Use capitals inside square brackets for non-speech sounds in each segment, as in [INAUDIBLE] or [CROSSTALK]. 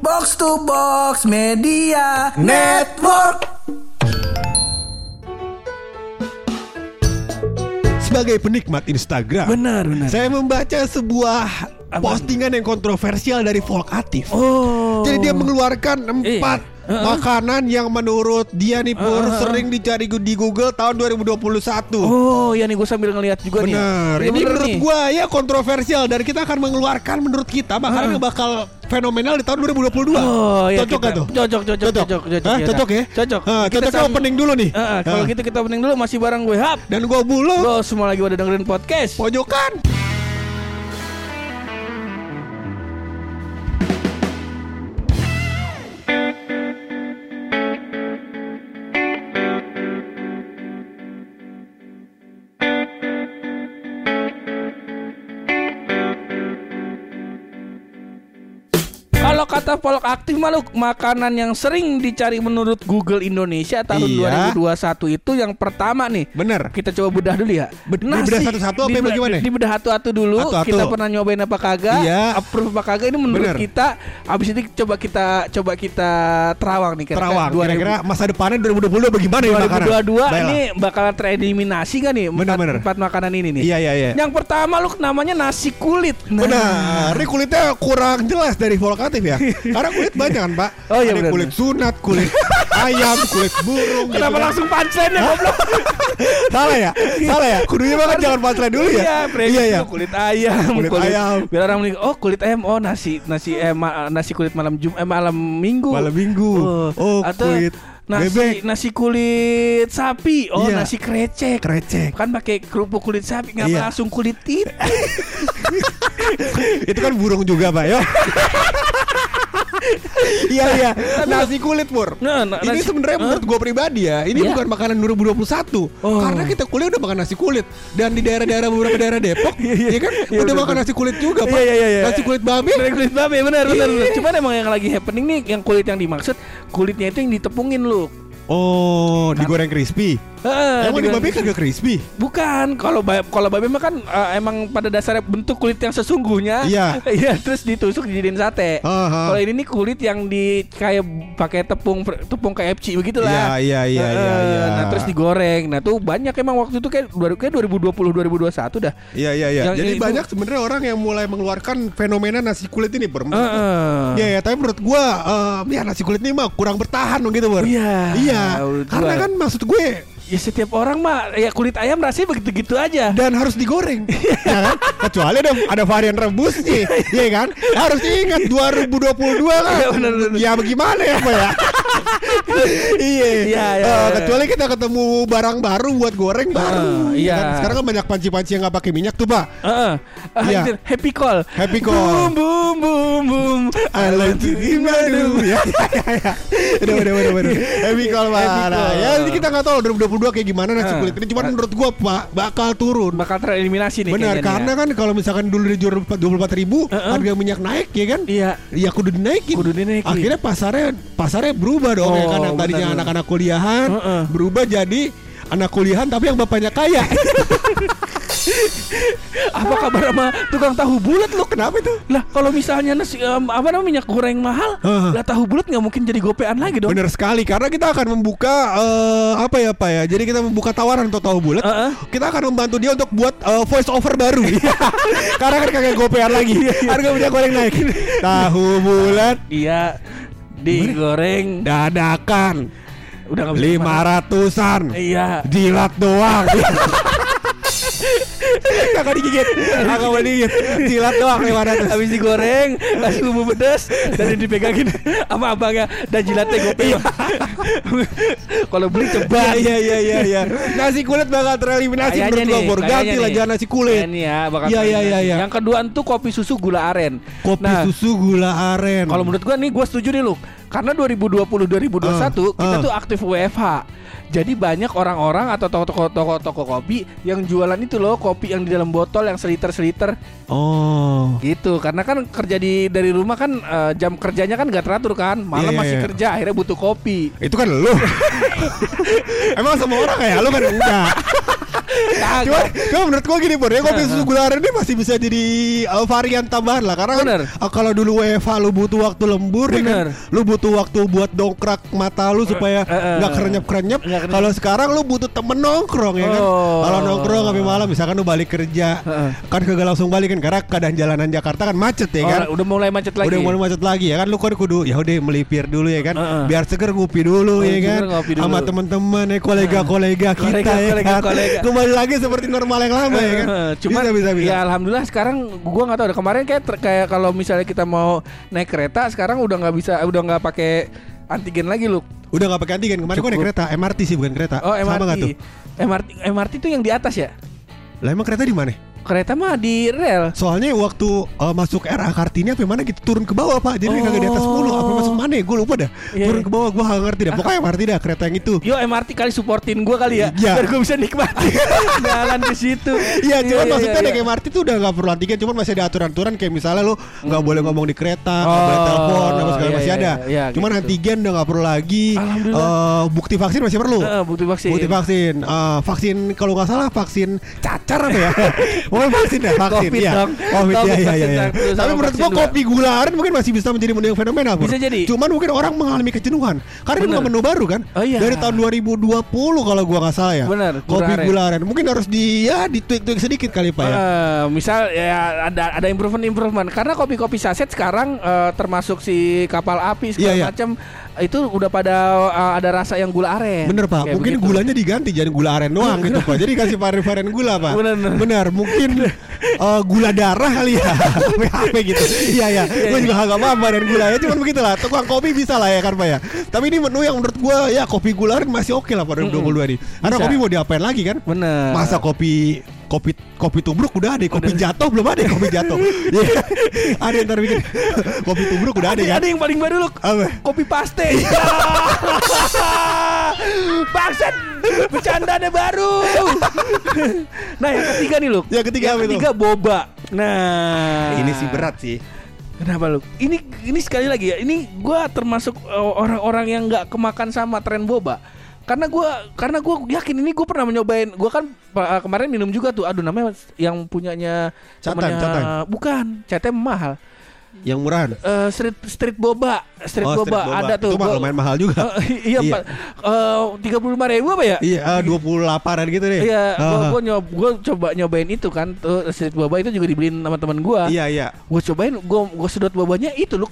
Box to Box Media Network. Sebagai penikmat Instagram, Benar, benar. saya membaca sebuah postingan yang kontroversial dari Volkatif. Oh. Jadi dia mengeluarkan empat Iya. Uh-uh. makanan yang menurut dia nih Pur Uh-uh. sering dicari di Google tahun 2021. Oh, ya nih gue sambil ngeliat juga nih. Benar. Iya, Ini bener menurut gua ya kontroversial dan kita akan mengeluarkan menurut kita makanan yang bakal fenomenal di tahun 2022. Oh, ya cocok gak tuh? Cocok, cocok, cocok, cocok. Hah, ya, cocok ya? Cocok. Ah, Kita sam- opening dulu nih. Ah, ah, kalau gitu kita opening dulu masih bareng gue Hap. Dan gua bulu Lo semua lagi pada dengerin podcast. pojokan. Polok Aktif malu makanan yang sering dicari menurut Google Indonesia tahun Iya. 2021 itu yang pertama nih. Bener. Kita coba bedah dulu ya. Bed- dibedah satu-satu apa Dibe- bagaimana? Dibedah satu-satu dulu. Satu-satu. Kita pernah nyobain apa kagak? Iya. Approve apa kagak ini menurut Bener. kita. Abis itu coba kita coba kita terawang nih kira-kira Terawang. 2000 Kira-kira masa depannya 2022 bagaimana ya makanan? 2022 Baiklah. ini bakalan tereliminasi gak nih Bener, empat, bener. empat makanan ini nih? Iya iya iya. Yang pertama lu namanya nasi kulit. Nah. Benar, ini kulitnya kurang jelas dari Volkatif ya. [LAUGHS] Karena kulit banyak kan, Pak. Oh, iya, Ada benar, kulit sunat, kulit ayam, kulit burung. gitu Kenapa kan. langsung punchline ya goblok? [LAUGHS] Salah ya? Salah ya? Kudunya banget jangan punchline dulu ya. Iya, iya, iya. kulit ayam, Kulit ayam. Biar orang mending, oh kulit ayam, oh nasi nasi eh, ma- nasi kulit malam Jum eh, malam Minggu. Malam Minggu. Oh, atau kulit nasi bebek. nasi kulit sapi. Oh, Iya. nasi krecek. Krecek. Kan pakai kerupuk kulit sapi, ngapa Iya. langsung kulit tit? [LAUGHS] Itu kan burung juga, Pak. Yo. [LAUGHS] iya iya nasi kulit pur Nah, nah, ini nasi- sebenarnya Hah? menurut gue pribadi ya ini Iya. bukan makanan 2021 Oh. karena kita kuliah udah makan nasi kulit dan di daerah-daerah beberapa daerah Depok ya kan Iya, udah betul, makan nasi kulit juga pak Iya, iya, iya, iya. nasi kulit babi Dari kulit babi benar benar Iya. benar. Cuman emang yang lagi happening nih yang kulit yang dimaksud kulitnya itu yang ditepungin lu. oh digoreng crispy Heeh, emang di babi kagak crispy Bukan, kalau kalau babi mah kan eh, emang pada dasarnya bentuk kulit yang sesungguhnya. Iya. [LAUGHS] Iya, terus ditusuk dijadiin sate. Aha. Kalau ini nih kulit yang di kayak pakai tepung tepung KFC begitulah. Iya, iya, iya, iya, iya. Nah, terus digoreng. Nah, tuh banyak emang waktu itu kayak kayak 2020 2021 dah. Iya iya iya. Jadi itu- banyak sebenarnya orang yang mulai mengeluarkan fenomena nasi kulit ini, Bro. Iya ya, tapi menurut gua eh, ya nasi kulit ini mah kurang bertahan gitu, Bro. Iya. Iya. Karena kan maksud gue Ya setiap orang mah ya kulit ayam rasanya begitu-gitu aja. dan harus digoreng, [LAUGHS] ya kan? Kecuali ada ada varian rebus nih, [LAUGHS] iya kan? Harus ingat 2022 kan. Iya, bener, bener. Ya bagaimana ya, Pak ya? Iya. Iya, iya, iya. kecuali kita ketemu barang baru buat goreng baru. iya. kan? Sekarang kan banyak panci-panci yang nggak pakai minyak tuh, Pak. Heeh. Ah, Iya. itu, happy call. Happy call. Boom boom boom boom. I love my do. Ya, ya, ya, ya. Udah, udah, udah, udah. Happy call, Pak. Happy Nah, call. ya, jadi kita nggak tahu 2022 kayak gimana nasi Ah. kulit ini. Cuman menurut gua, Pak, bakal turun. Bakal tereliminasi nih Benar, nih karena ya. kan kalau misalkan dulu dijual 24 ribu, harga minyak naik ya kan? Iya. Ya kudu dinaikin. Kudu dinaikin. Akhirnya pasarnya pasarnya berubah dong ya Oh, kan yang tadinya benar, benar. anak-anak kuliahan Heeh. berubah jadi anak kuliahan tapi yang bapaknya kaya. [LAUGHS] Apa kabar sama tukang tahu bulat lu? Kenapa itu? Lah kalau misalnya nasi em, apa namanya minyak goreng mahal, Heeh. lah tahu bulat nggak mungkin jadi gopean lagi dong. Bener sekali karena kita akan membuka eh, apa ya Pak ya. Jadi kita membuka tawaran untuk tahu bulat. Heeh. Kita akan membantu dia untuk buat eh, voice over baru. [LAUGHS] karena kan kagak gopean lagi. Harga minyak goreng naik. [LAUGHS] tahu bulat Iya. Digoreng dadakan udah nggak lima ratusan. Iya. Jilat doang. [LAUGHS] Kagak digigit. Boleh digigit. Jilat doang lima ratus. Habis digoreng, kasih bumbu pedas dan dipegangin sama abangnya dan jilatnya gope. Kalau beli coba. Iya iya iya iya. [LAUGHS] Nasi kulit bakal tereliminasi menurut gua Bor. Ganti lah jangan nasi kulit. Ya Iya, iya, iya, iya. Yang kedua itu kopi susu gula aren. Kopi Nah, susu gula aren. Kalau menurut gua nih gua setuju nih lu. Karena 2020 2021 kita ah. tuh aktif WFH. Jadi banyak orang-orang atau toko-toko toko kopi yang jualan itu loh kop, kopi yang di dalam botol yang seliter-seliter Oh. gitu. Karena kan kerja di dari rumah kan eh, jam kerjanya kan gak teratur kan. Malam Iya, iya, masih iya. kerja akhirnya butuh kopi. Itu kan lu. [LAUGHS] Emang semua orang kayak lu kan enggak. Cuma, cuma menurut gua gini Pur ya kopi susu gula aren ini masih bisa jadi uh, varian tambahan lah karena kan uh, kalau dulu WFH lu butuh waktu lembur ya kan, lu butuh waktu buat dongkrak mata lu supaya nggak kerenyap kerenyap Nggak kerenyap. kalau sekarang lu butuh temen nongkrong ya kan Oh. kalau nongkrong sampai malam misalkan lu balik kerja. Kan kagak langsung balik kan karena keadaan jalanan Jakarta kan macet ya kan? Oh, udah mulai macet lagi. Udah mulai macet lagi ya kan? Lu kan kudu ya udah melipir dulu ya kan? Heeh. biar seger ngopi dulu Oh, ya kan? sama teman-teman ya kolega-kolega kita Kolega, ya kolega, kan kolega. kembali lagi seperti normal yang lama ya kan? Cuman bisa bisa bisa. ya alhamdulillah sekarang gua nggak tahu kemarin kayak ter- kayak kalau misalnya kita mau naik kereta sekarang udah nggak bisa udah nggak pakai antigen lagi lu. udah nggak pakai antigen. Kemarin gua naik kereta MRT sih bukan kereta. Oh sama nggak MRT. tuh MRT MRT itu yang di atas ya? Lah emang kereta di mana Kereta mah di rel. Soalnya waktu uh, masuk RA Kartini apa mana gitu turun ke bawah pak Jadi kagak di atas Oh. 10 Apa masuk mana ya gue lupa dah Iya, Turun ke bawah gue gak ngerti dah Pokoknya MRT dah kereta yang itu Yo MRT kali supportin gua kali ya, Iya. biar gua bisa nikmati [LAUGHS] jalan ke situ. Iya, cuman maksudnya iya, naik MRT tuh udah gak perlu antigen, cuman masih ada aturan-aturan kayak misalnya lu nggak boleh ngomong di kereta, nggak Oh, boleh telepon, apa segala iya, masih iya, ada. iya, cuman gitu. antigen udah nggak perlu lagi. Eh, bukti vaksin masih perlu. Heeh, bukti vaksin. Bukti vaksin, Eh, vaksin kalau nggak salah vaksin cacar apa ya? [LAUGHS] Pokoknya vaksin dah, vaksin. Covid ya. dong. Covid ya, Covid, ya, ya, ya. sama Tapi menurut gua kopi gula aren mungkin masih bisa menjadi menu yang fenomenal. Bro. Bisa jadi. Cuman mungkin orang mengalami kejenuhan. Karena ini Bener. bukan menu baru kan? Oh, iya. Dari tahun 2020 kalau gua nggak salah ya. Bener, Kopi aren. gula aren. Mungkin harus di ya ditweak-tweak sedikit kali Pak ya. Eh, misal ya ada ada improvement improvement karena kopi-kopi saset sekarang eh, termasuk si kapal api segala Iya, iya. macam itu udah pada eh, ada rasa yang gula aren. Bener pak, Kayak mungkin begitu. gulanya diganti jadi gula aren doang gitu pak. Jadi kasih varian-varian gula pak. Bener, bener. mungkin eh, gula darah kali ya, [LAUGHS] apa gitu. Iya ya, gue juga agak paham varian gula ya. Cuman begitulah, tukang kopi bisa lah ya kan pak ya. Tapi ini menu yang menurut gue ya kopi gula aren masih oke lah pada 2022 nih. Karena kopi mau diapain lagi kan? Bener. Masa kopi kopi kopi tubruk udah ada, kopi jatuh belum ada kopi jatuh. [LAUGHS] Iya. ada yang ntar bikin kopi tubruk udah ada ada, kan? ada yang paling baru loh. Kopi paste. [LAUGHS] Bangsat, bercandanya baru. nah, yang ketiga nih, Luk. Yang ketiga apa itu? ketiga boba. Nah, Ini sih berat sih. Kenapa lu? Ini ini sekali lagi ya. Ini gua termasuk uh, orang-orang yang nggak kemakan sama tren boba. Karena gua karena gua yakin ini gua pernah menyobain. Gua kan uh, kemarin minum juga tuh. Aduh namanya yang punyanya Catan, temennya- Catan. Bukan, catnya mahal. Yang murahan. Eh, street street boba, street, Oh, boba. street boba. ada tuh. Itu mah Gua- lumayan mahal juga. Eh, iya, Iya. Pak. Tiga puluh lima ribu apa ya? Iya, dua puluh delapanan gitu deh. Iya, gua, Ah, gua nyob, gua coba nyobain itu kan, tuh street boba itu juga dibeliin sama teman gua. Iya, iya. gue cobain gue gue sedot bobanya itu loh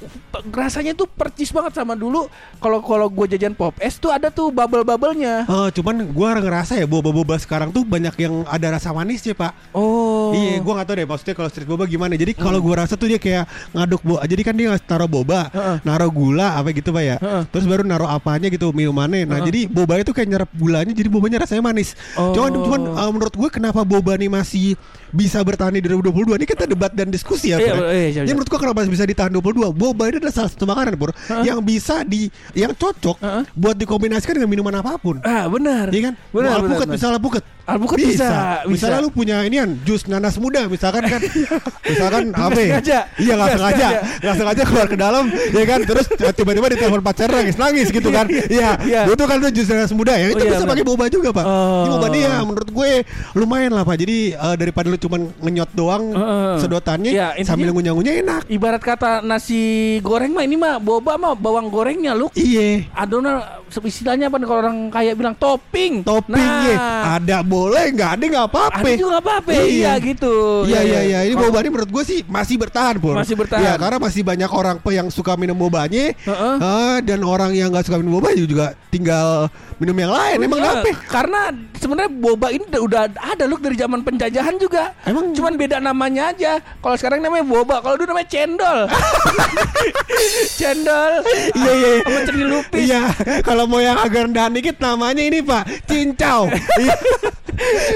rasanya tuh percis banget sama dulu kalau kalau gue jajan pop es tuh ada tuh bubble bubblenya Eh, cuman gua ngerasa ya boba-boba sekarang tuh banyak yang ada rasa manisnya, Pak. oh Iya, gua nggak tahu deh maksudnya kalau street boba gimana. Jadi kalau gua rasa tuh dia kayak ngaduk boba. Jadi kan dia taruh boba, Heeh. naruh gula apa gitu, Pak ya. Heeh. Terus baru naruh apanya gitu minumannya. Nah, Heeh. jadi boba itu kayak nyerap gulanya jadi bobanya rasanya manis. Oh. Cuman cuman eh, menurut gue kenapa boba nih masih bisa bertahan di 2022 ini kita debat dan diskusi ya. Iya, ya. iya, iya, iya. menurut gua kenapa bisa ditahan 22? Boba ini adalah salah satu makanan, Pur, yang bisa di yang cocok Heeh. buat dikombinasikan dengan minuman apa pun. ah benar Iya kan? benar Mau alpukat benar. misalnya alpukat. Alpukat bisa, bisa. Misalnya lu punya inian jus nanas muda misalkan kan. [LAUGHS] misalkan Nggak apa? ya? sengaja. Iya nggak Nggak sengaja. Nggak sengaja keluar ke dalam ya kan terus tiba-tiba ditelepon pacar nangis nangis gitu kan. Iya. Iya. Itu kan tuh jus nanas muda ya. Itu Oh, iya, bisa pakai boba juga, Pak. Oh. Ini boba dia menurut gue lumayan lah, Pak. Jadi eh, daripada lu cuman ngenyot doang Heeh. sedotannya intinya- sambil ngunyah-ngunyah enak. ibarat kata nasi goreng mah ini mah boba mah bawang gorengnya lu Iya. adonan istilahnya apa nih kalau orang kaya bilang topping Toppingnya nah, ada boleh nggak ada nggak apa-apa. ada juga nggak apa-apa iya gitu Iya Ya, iya ya. iya ini Kalau- boba ini menurut gue sih masih bertahan pur. Masih bertahan. Iya karena masih banyak orang pe yang suka minum bobanya Heeh. eh, dan orang yang nggak suka minum boba juga tinggal minum yang lain. Emang Iya, kenapa? Karena sebenarnya boba ini udah- ada loh dari zaman penjajahan juga. Emang- cuman beda namanya aja. Kalau sekarang namanya boba, kalau dulu namanya cendol. [LAUGHS] cendol. Iya iya. iya. Sama cenilupis. Iya, kalau mau yang agak rendahan dikit namanya ini Pak, cincau. [LAUGHS] Iya.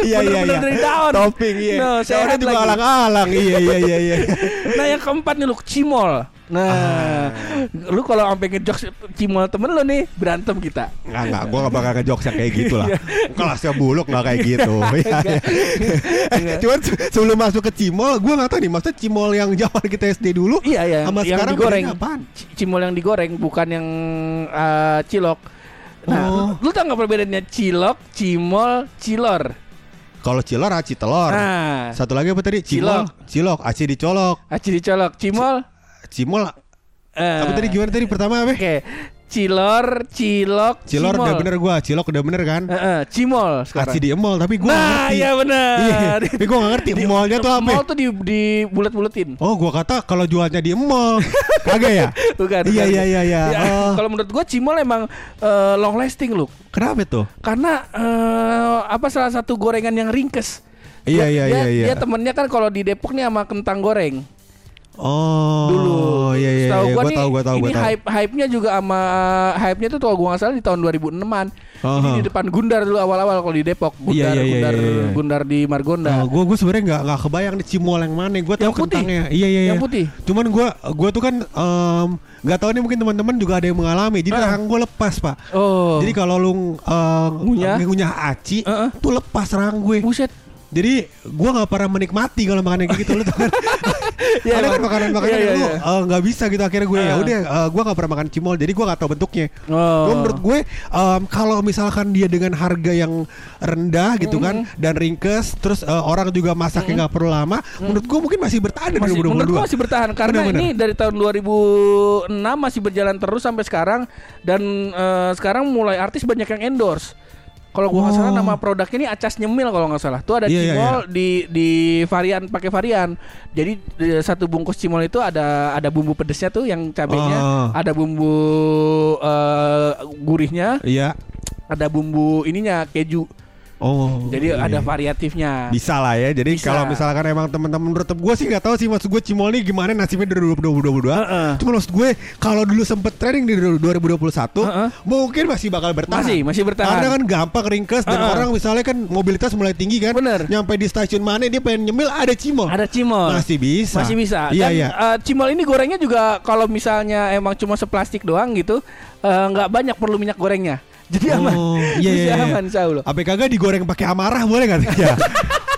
Iya iya iya. dari daun. Topping iya. No, Daunnya sehat juga alang-alang. Iya iya iya iya. Nah yang keempat nih lu cimol. Nah, lu kalau sampai ngejokes cimol temen lu nih berantem kita. Enggak enggak, gua gak bakal ngejokes yang kayak gitu lah. Kelasnya buluk lah kayak gitu. [LAUGHS] Iya, iya. Cuman se- sebelum masuk ke cimol, gua nggak tahu nih, maksudnya cimol yang zaman kita SD dulu, Iya iya. sama yang sekarang digoreng. apaan? Cimol yang digoreng bukan yang eh, cilok. Nah, Oh. lu tau nggak perbedaannya cilok, cimol, cilor? Kalau cilor aci telur. Nah, Satu lagi apa tadi? Cimol, cilok, aci dicolok. aci dicolok, cimol. Cimol eh, apa tadi gimana tadi pertama apa? Oke, cilor, cilok, Cilor cimol. udah bener gua, cilok udah bener kan? Eh, eh, cimol sekarang. Aci di emol tapi gua nggak nah, ngerti. iya benar. Iya, tapi gua gak ngerti emolnya tuh apa. Mall tuh di di bulat-bulatin. Oh, gua kata kalau jualnya di emol. [LAUGHS] Kagak ya? Bukan. Iya, bukan. iya, iya, iya. Ya, Oh. Kalau menurut gua cimol emang eh, long lasting loh. Kenapa tuh? Karena eh, apa salah satu gorengan yang ringkes. Iya, iya, iya, iya. Dia temennya kan kalau di Depok nih sama kentang goreng. Oh, dulu. Iya, iya, Setahu iya. gua Gua nih, tahu, gua tahu, ini gua tahu. hype hype-nya juga sama hype-nya tuh kalau gua nggak salah di tahun 2006-an. Aha. Ini di depan Gundar dulu awal-awal kalau di Depok. Gundar, Iya, iya, iya, Gundar, iya, iya. Gundar di Margonda. Oh, gue gue sebenarnya nggak nggak kebayang di cimol yang mana. Gue tahu Yang putih. kentangnya. Iya iya. Yang iya. putih. Cuman gue gue tuh kan nggak tahu nih mungkin teman-teman juga ada yang mengalami. Jadi Ah. rahang gue lepas pak. Oh. Jadi kalau lu uh, Ngunyah? ngunyah aci, Heeh. tuh lepas rahang gue. buset. Jadi gue nggak pernah menikmati kalau makan kayak gitu lu tuh kan. [LAUGHS] Ada kan emang. makanan-makanan Iya, yang iya, lu iya. eh, nggak bisa gitu akhirnya gue ya Ah. udah eh, gue nggak pernah makan cimol jadi gue nggak tahu bentuknya. Oh. Menurut gue em, kalau misalkan dia dengan harga yang rendah gitu kan dan ringkes terus eh, orang juga masaknya nggak perlu lama, menurut gue mungkin masih bertahan di masih, menurut 2022. gua masih bertahan karena Benar, benar. ini dari tahun 2006 masih berjalan terus sampai sekarang dan eh, sekarang mulai artis banyak yang endorse. Kalau gua nggak salah Wow. nama produknya ini acas nyemil kalau nggak salah. Tuh ada Iya, iya, cimol di di varian pakai varian. Jadi di satu bungkus cimol itu ada ada bumbu pedesnya tuh yang cabenya, Oh. ada bumbu eh, gurihnya, Iya. ada bumbu ininya keju. Oh. Jadi iya. ada variatifnya. bisa lah ya. Jadi Bisa. kalau misalkan emang teman-teman menurut gue sih nggak tahu sih maksud gue cimol nih gimana nasibnya dari 2022. Heeh. Cuma maksud gue kalau dulu sempet trending di 2021 Heeh. mungkin masih bakal bertahan. Masih, masih bertahan. Karena kan gampang ringkes dan Heeh. orang misalnya kan mobilitas mulai tinggi kan. Bener. Nyampe di stasiun mana dia pengen nyemil ada cimol. Ada cimol. Masih bisa. Masih bisa. Iya Dan iya. eh, cimol ini gorengnya juga kalau misalnya emang cuma seplastik doang gitu, eh, nggak banyak perlu minyak gorengnya. Jadi aman. Oh, iya, Jadi iya, iya. aman insya Allah. Apa kagak digoreng pakai amarah boleh nggak? Ya. [LAUGHS] [LAUGHS]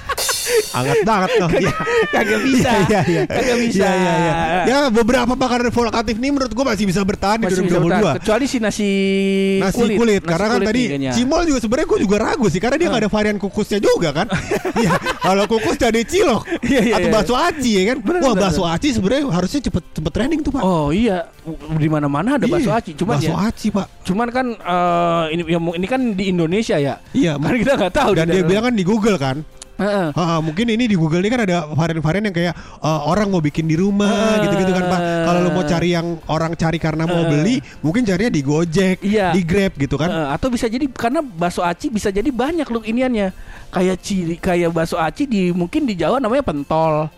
Anget banget tuh. Iya. Kagak bisa. Iya, iya, iya. Kagak bisa. Iya, iya, iya. Ya beberapa makanan volokatif nih menurut gua masih bisa bertahan di Masih bisa 2022. bertahan. Kecuali si nasi, nasi kulit, Nasi karena kan kulit tadi nih kayaknya. cimol juga sebenarnya gue juga ragu sih karena dia nggak ada varian kukusnya juga kan [LAUGHS] Iya kalau kukus jadi cilok Iya, iya, atau iya. bakso aci ya kan Bener, wah bakso aci sebenarnya harusnya cepet cepet trending tuh pak Oh iya, di mana-mana ada bakso aci. Cuman bakso ya, aci pak cuman kan eh, ini ya, ini kan di Indonesia ya. iya Karena kita nggak tahu. dan di dia bilang kan di Google kan Ha, ha, mungkin ini di Google ini kan ada varian-varian yang kayak eh, orang mau bikin di rumah Ah. gitu-gitu kan Pak. Kalau lo mau cari yang orang cari karena mau Ah. beli, mungkin carinya di Gojek, Iya. di Grab gitu kan. Eh, atau bisa jadi karena bakso aci bisa jadi banyak loh iniannya. Kayak ciri kayak bakso aci di mungkin di Jawa namanya pentol.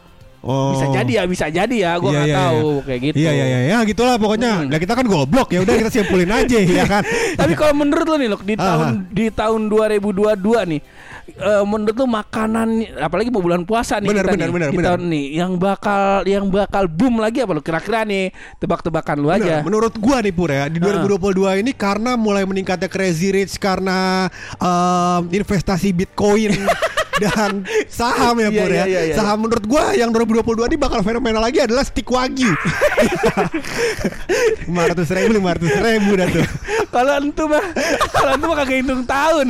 Oh. Bisa jadi ya, bisa jadi ya. Gua Iya, nggak iya, tahu iya. kayak gitu. Iya iya iya ya gitulah pokoknya. Hmm. Nah, kita kan goblok ya udah kita simpulin aja ya kan. [LAUGHS] Tapi kalau menurut lo nih, Lok, di Ah, tahun ah. di tahun 2022 nih, eh, menurut lo makanan apalagi mau bulan puasa nih Benar, kita benar, nih, di benar. tahun nih yang bakal yang bakal boom lagi apa lo kira-kira nih tebak-tebakan lu aja. Bener, menurut gua nih Pur ya di Ah. 2022 ini karena mulai meningkatnya crazy rich karena em, investasi bitcoin [LAUGHS] dan saham ya Iya, Pur ya. iya, iya. Saham menurut gua yang 2022 ini bakal fenomena lagi adalah stick wagyu. [LAUGHS] 500 ribu 500 ribu dah tuh. Kalau entu mah kalau entu mah kagak hitung tahun.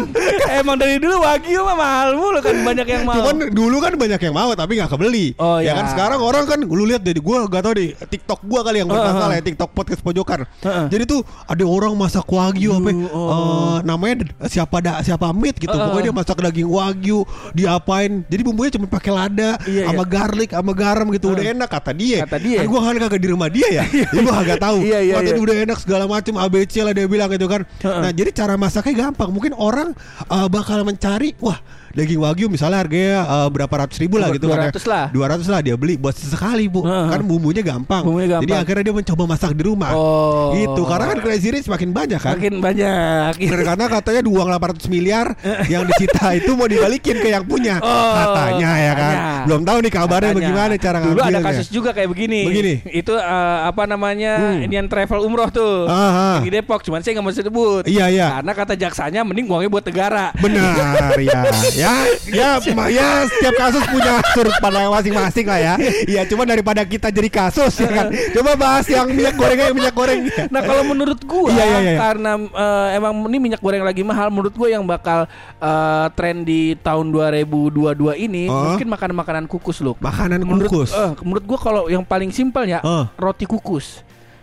Emang dari dulu wagyu mah mahal mulu kan banyak yang mau. Cuman dulu kan banyak yang mau tapi nggak kebeli. Oh, ya iya. kan sekarang orang kan lu lihat deh gua gak tau deh TikTok gua kali yang bermasalah Uh-huh. ya TikTok podcast pojokan. Uh-uh. Jadi tuh ada orang masak wagyu apa oh. eh, namanya siapa da, siapa meat gitu. Uh-uh. Pokoknya dia masak daging wagyu, diapain. Jadi bumbunya cuma pakai lada Iya, sama iya. garlic sama garam gitu udah enak kata dia. Kata dia. Kan gua kan kagak di rumah dia ya. [LAUGHS] Jadi gua kagak tahu. Iya, iya, Katanya iya. udah enak segala macam ABC lah dia bilang ya gitu kan. Nah, jadi cara masaknya gampang. Mungkin orang uh, bakal mencari wah daging wagyu misalnya harganya uh, berapa ratus ribu lah gitu kan. 200 lah. 200 lah dia beli buat sesekali, Bu. Heeh. Kan bumbunya gampang. Bumbunya Jadi gampang. akhirnya dia mencoba masak di rumah. Oh. Gitu. Karena kan Crazy Rich makin banyak kan. Makin banyak. Karena katanya uang 800 miliar [LAUGHS] yang disita itu mau dibalikin ke yang punya. Oh, katanya ya kan. katanya. Belum tahu nih kabarnya Katanya. bagaimana cara Dulu ada kasus juga kayak begini. Begini. Itu eh, apa namanya? Hmm. Inian travel umroh tuh. Aha. Di Depok, cuman saya nggak mau sebut. Iya, iya. Karena kata jaksanya mending uangnya buat negara. Benar ya. [LAUGHS] Ya, ya, ma- ya setiap kasus punya sudut pandang masing-masing lah ya. Iya, cuma daripada kita jadi kasus ya kan. [LAUGHS] Coba bahas yang minyak gorengnya yang minyak goreng. Nah kalau menurut gua Iya, iya, iya. karena eh, emang ini minyak goreng lagi mahal, menurut gua yang bakal eh, tren di tahun 2022 ini Oh. mungkin makanan-makanan kukus loh. Makanan Menurut kukus. eh, menurut gua kalau yang paling simpel ya Oh. roti kukus.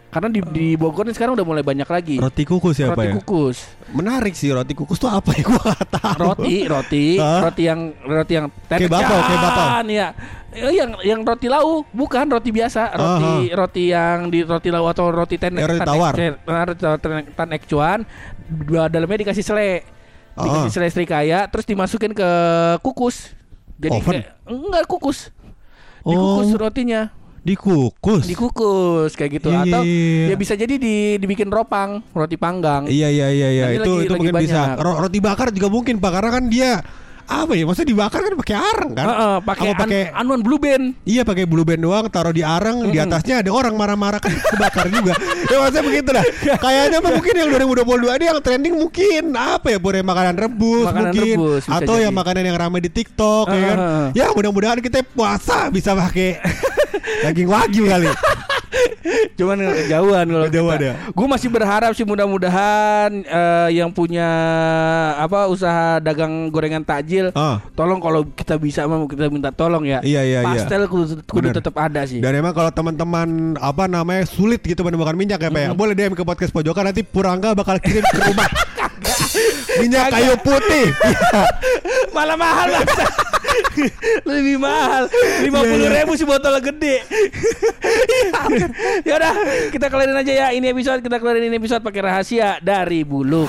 Karena di, di Bogor ini sekarang udah mulai banyak lagi. Roti kukus ya, Roti ya? kukus. Menarik sih roti kukus tuh apa ya [LAUGHS] gua gak tahu. Roti, roti, Hah? roti yang roti yang Kayak bapau, kayak bapau. ya. Eh, yang yang roti lau bukan roti biasa, roti roti yang di roti lau atau roti ten Ya, roti tawar. tan- tan ek cuan, dua dalamnya dikasih selai. Dikasih Ah. selai serikaya terus dimasukin ke kukus. Jadi Oven? kayak enggak kukus. Oh. Dikukus rotinya. Dikukus. Dikukus kayak gitu Iya, iya, atau iya. ya bisa jadi di dibikin ropang, roti panggang. Iya iya iya iya itu lagi- itu lagi mungkin bisa. banyak. Ro- Roti bakar juga mungkin Pak karena kan dia apa ya? Maksudnya dibakar kan pakai arang kan? Pakai Apa pakai an- anuan blue band. Iya pakai blue band doang taruh di arang di atasnya ada orang marah-marah kan kebakar juga. [LAUGHS] Ya maksudnya begitu dah. [LAUGHS] Kayaknya mah mungkin yang 2022 ini yang trending mungkin apa ya boleh makanan rebus Makanan mungkin rebus, atau jadi. yang makanan yang ramai di TikTok ya kan. Heeh. Ya mudah-mudahan kita puasa bisa pakai [LAUGHS] daging wagyu kali. [LAUGHS] Cuman kejauhan kalau Kejauhan ya? Gue masih berharap sih mudah-mudahan eh, yang punya apa usaha dagang gorengan takjil, Ah. tolong kalau kita bisa mau kita minta tolong ya. Iya, iya, iya. Pastel kudu, kudu Bener. tetap ada sih. Dan emang kalau teman-teman apa namanya sulit gitu menemukan minyak ya Pak ya, boleh DM ke podcast pojokan nanti Purangga bakal kirim ke rumah. [LAUGHS] minyak kayu putih. [LAUGHS] Malah mahal lah. Lebih mahal. Lima puluh Iya, iya. ribu sih botol gede. ya udah kita kelarin aja ya ini episode kita kelarin ini episode pakai rahasia dari bulu.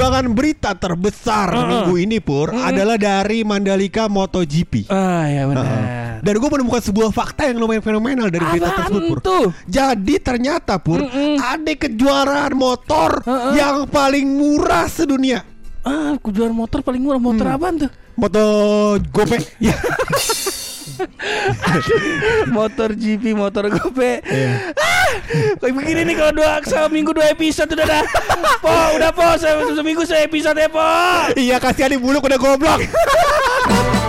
Sumbangan berita terbesar minggu ini Pur adalah dari Mandalika MotoGP. Ah ya benar. Dan gue menemukan sebuah fakta yang lumayan fenomenal dari berita Apaan tersebut Pur. tuh? Jadi ternyata Pur ada kejuaraan motor Heeh. yang paling murah sedunia. Ah, kejuaraan motor paling murah motor Hmm. apaan tuh? Moto Gope. [LAUGHS] Ya. motor GP, motor gope. Iya. Kayak begini nih kalau dua seminggu dua episode udah dah. Po, udah po, se- seminggu se episode ya po. Iya kasihan di buluk udah goblok. [LAUGHS]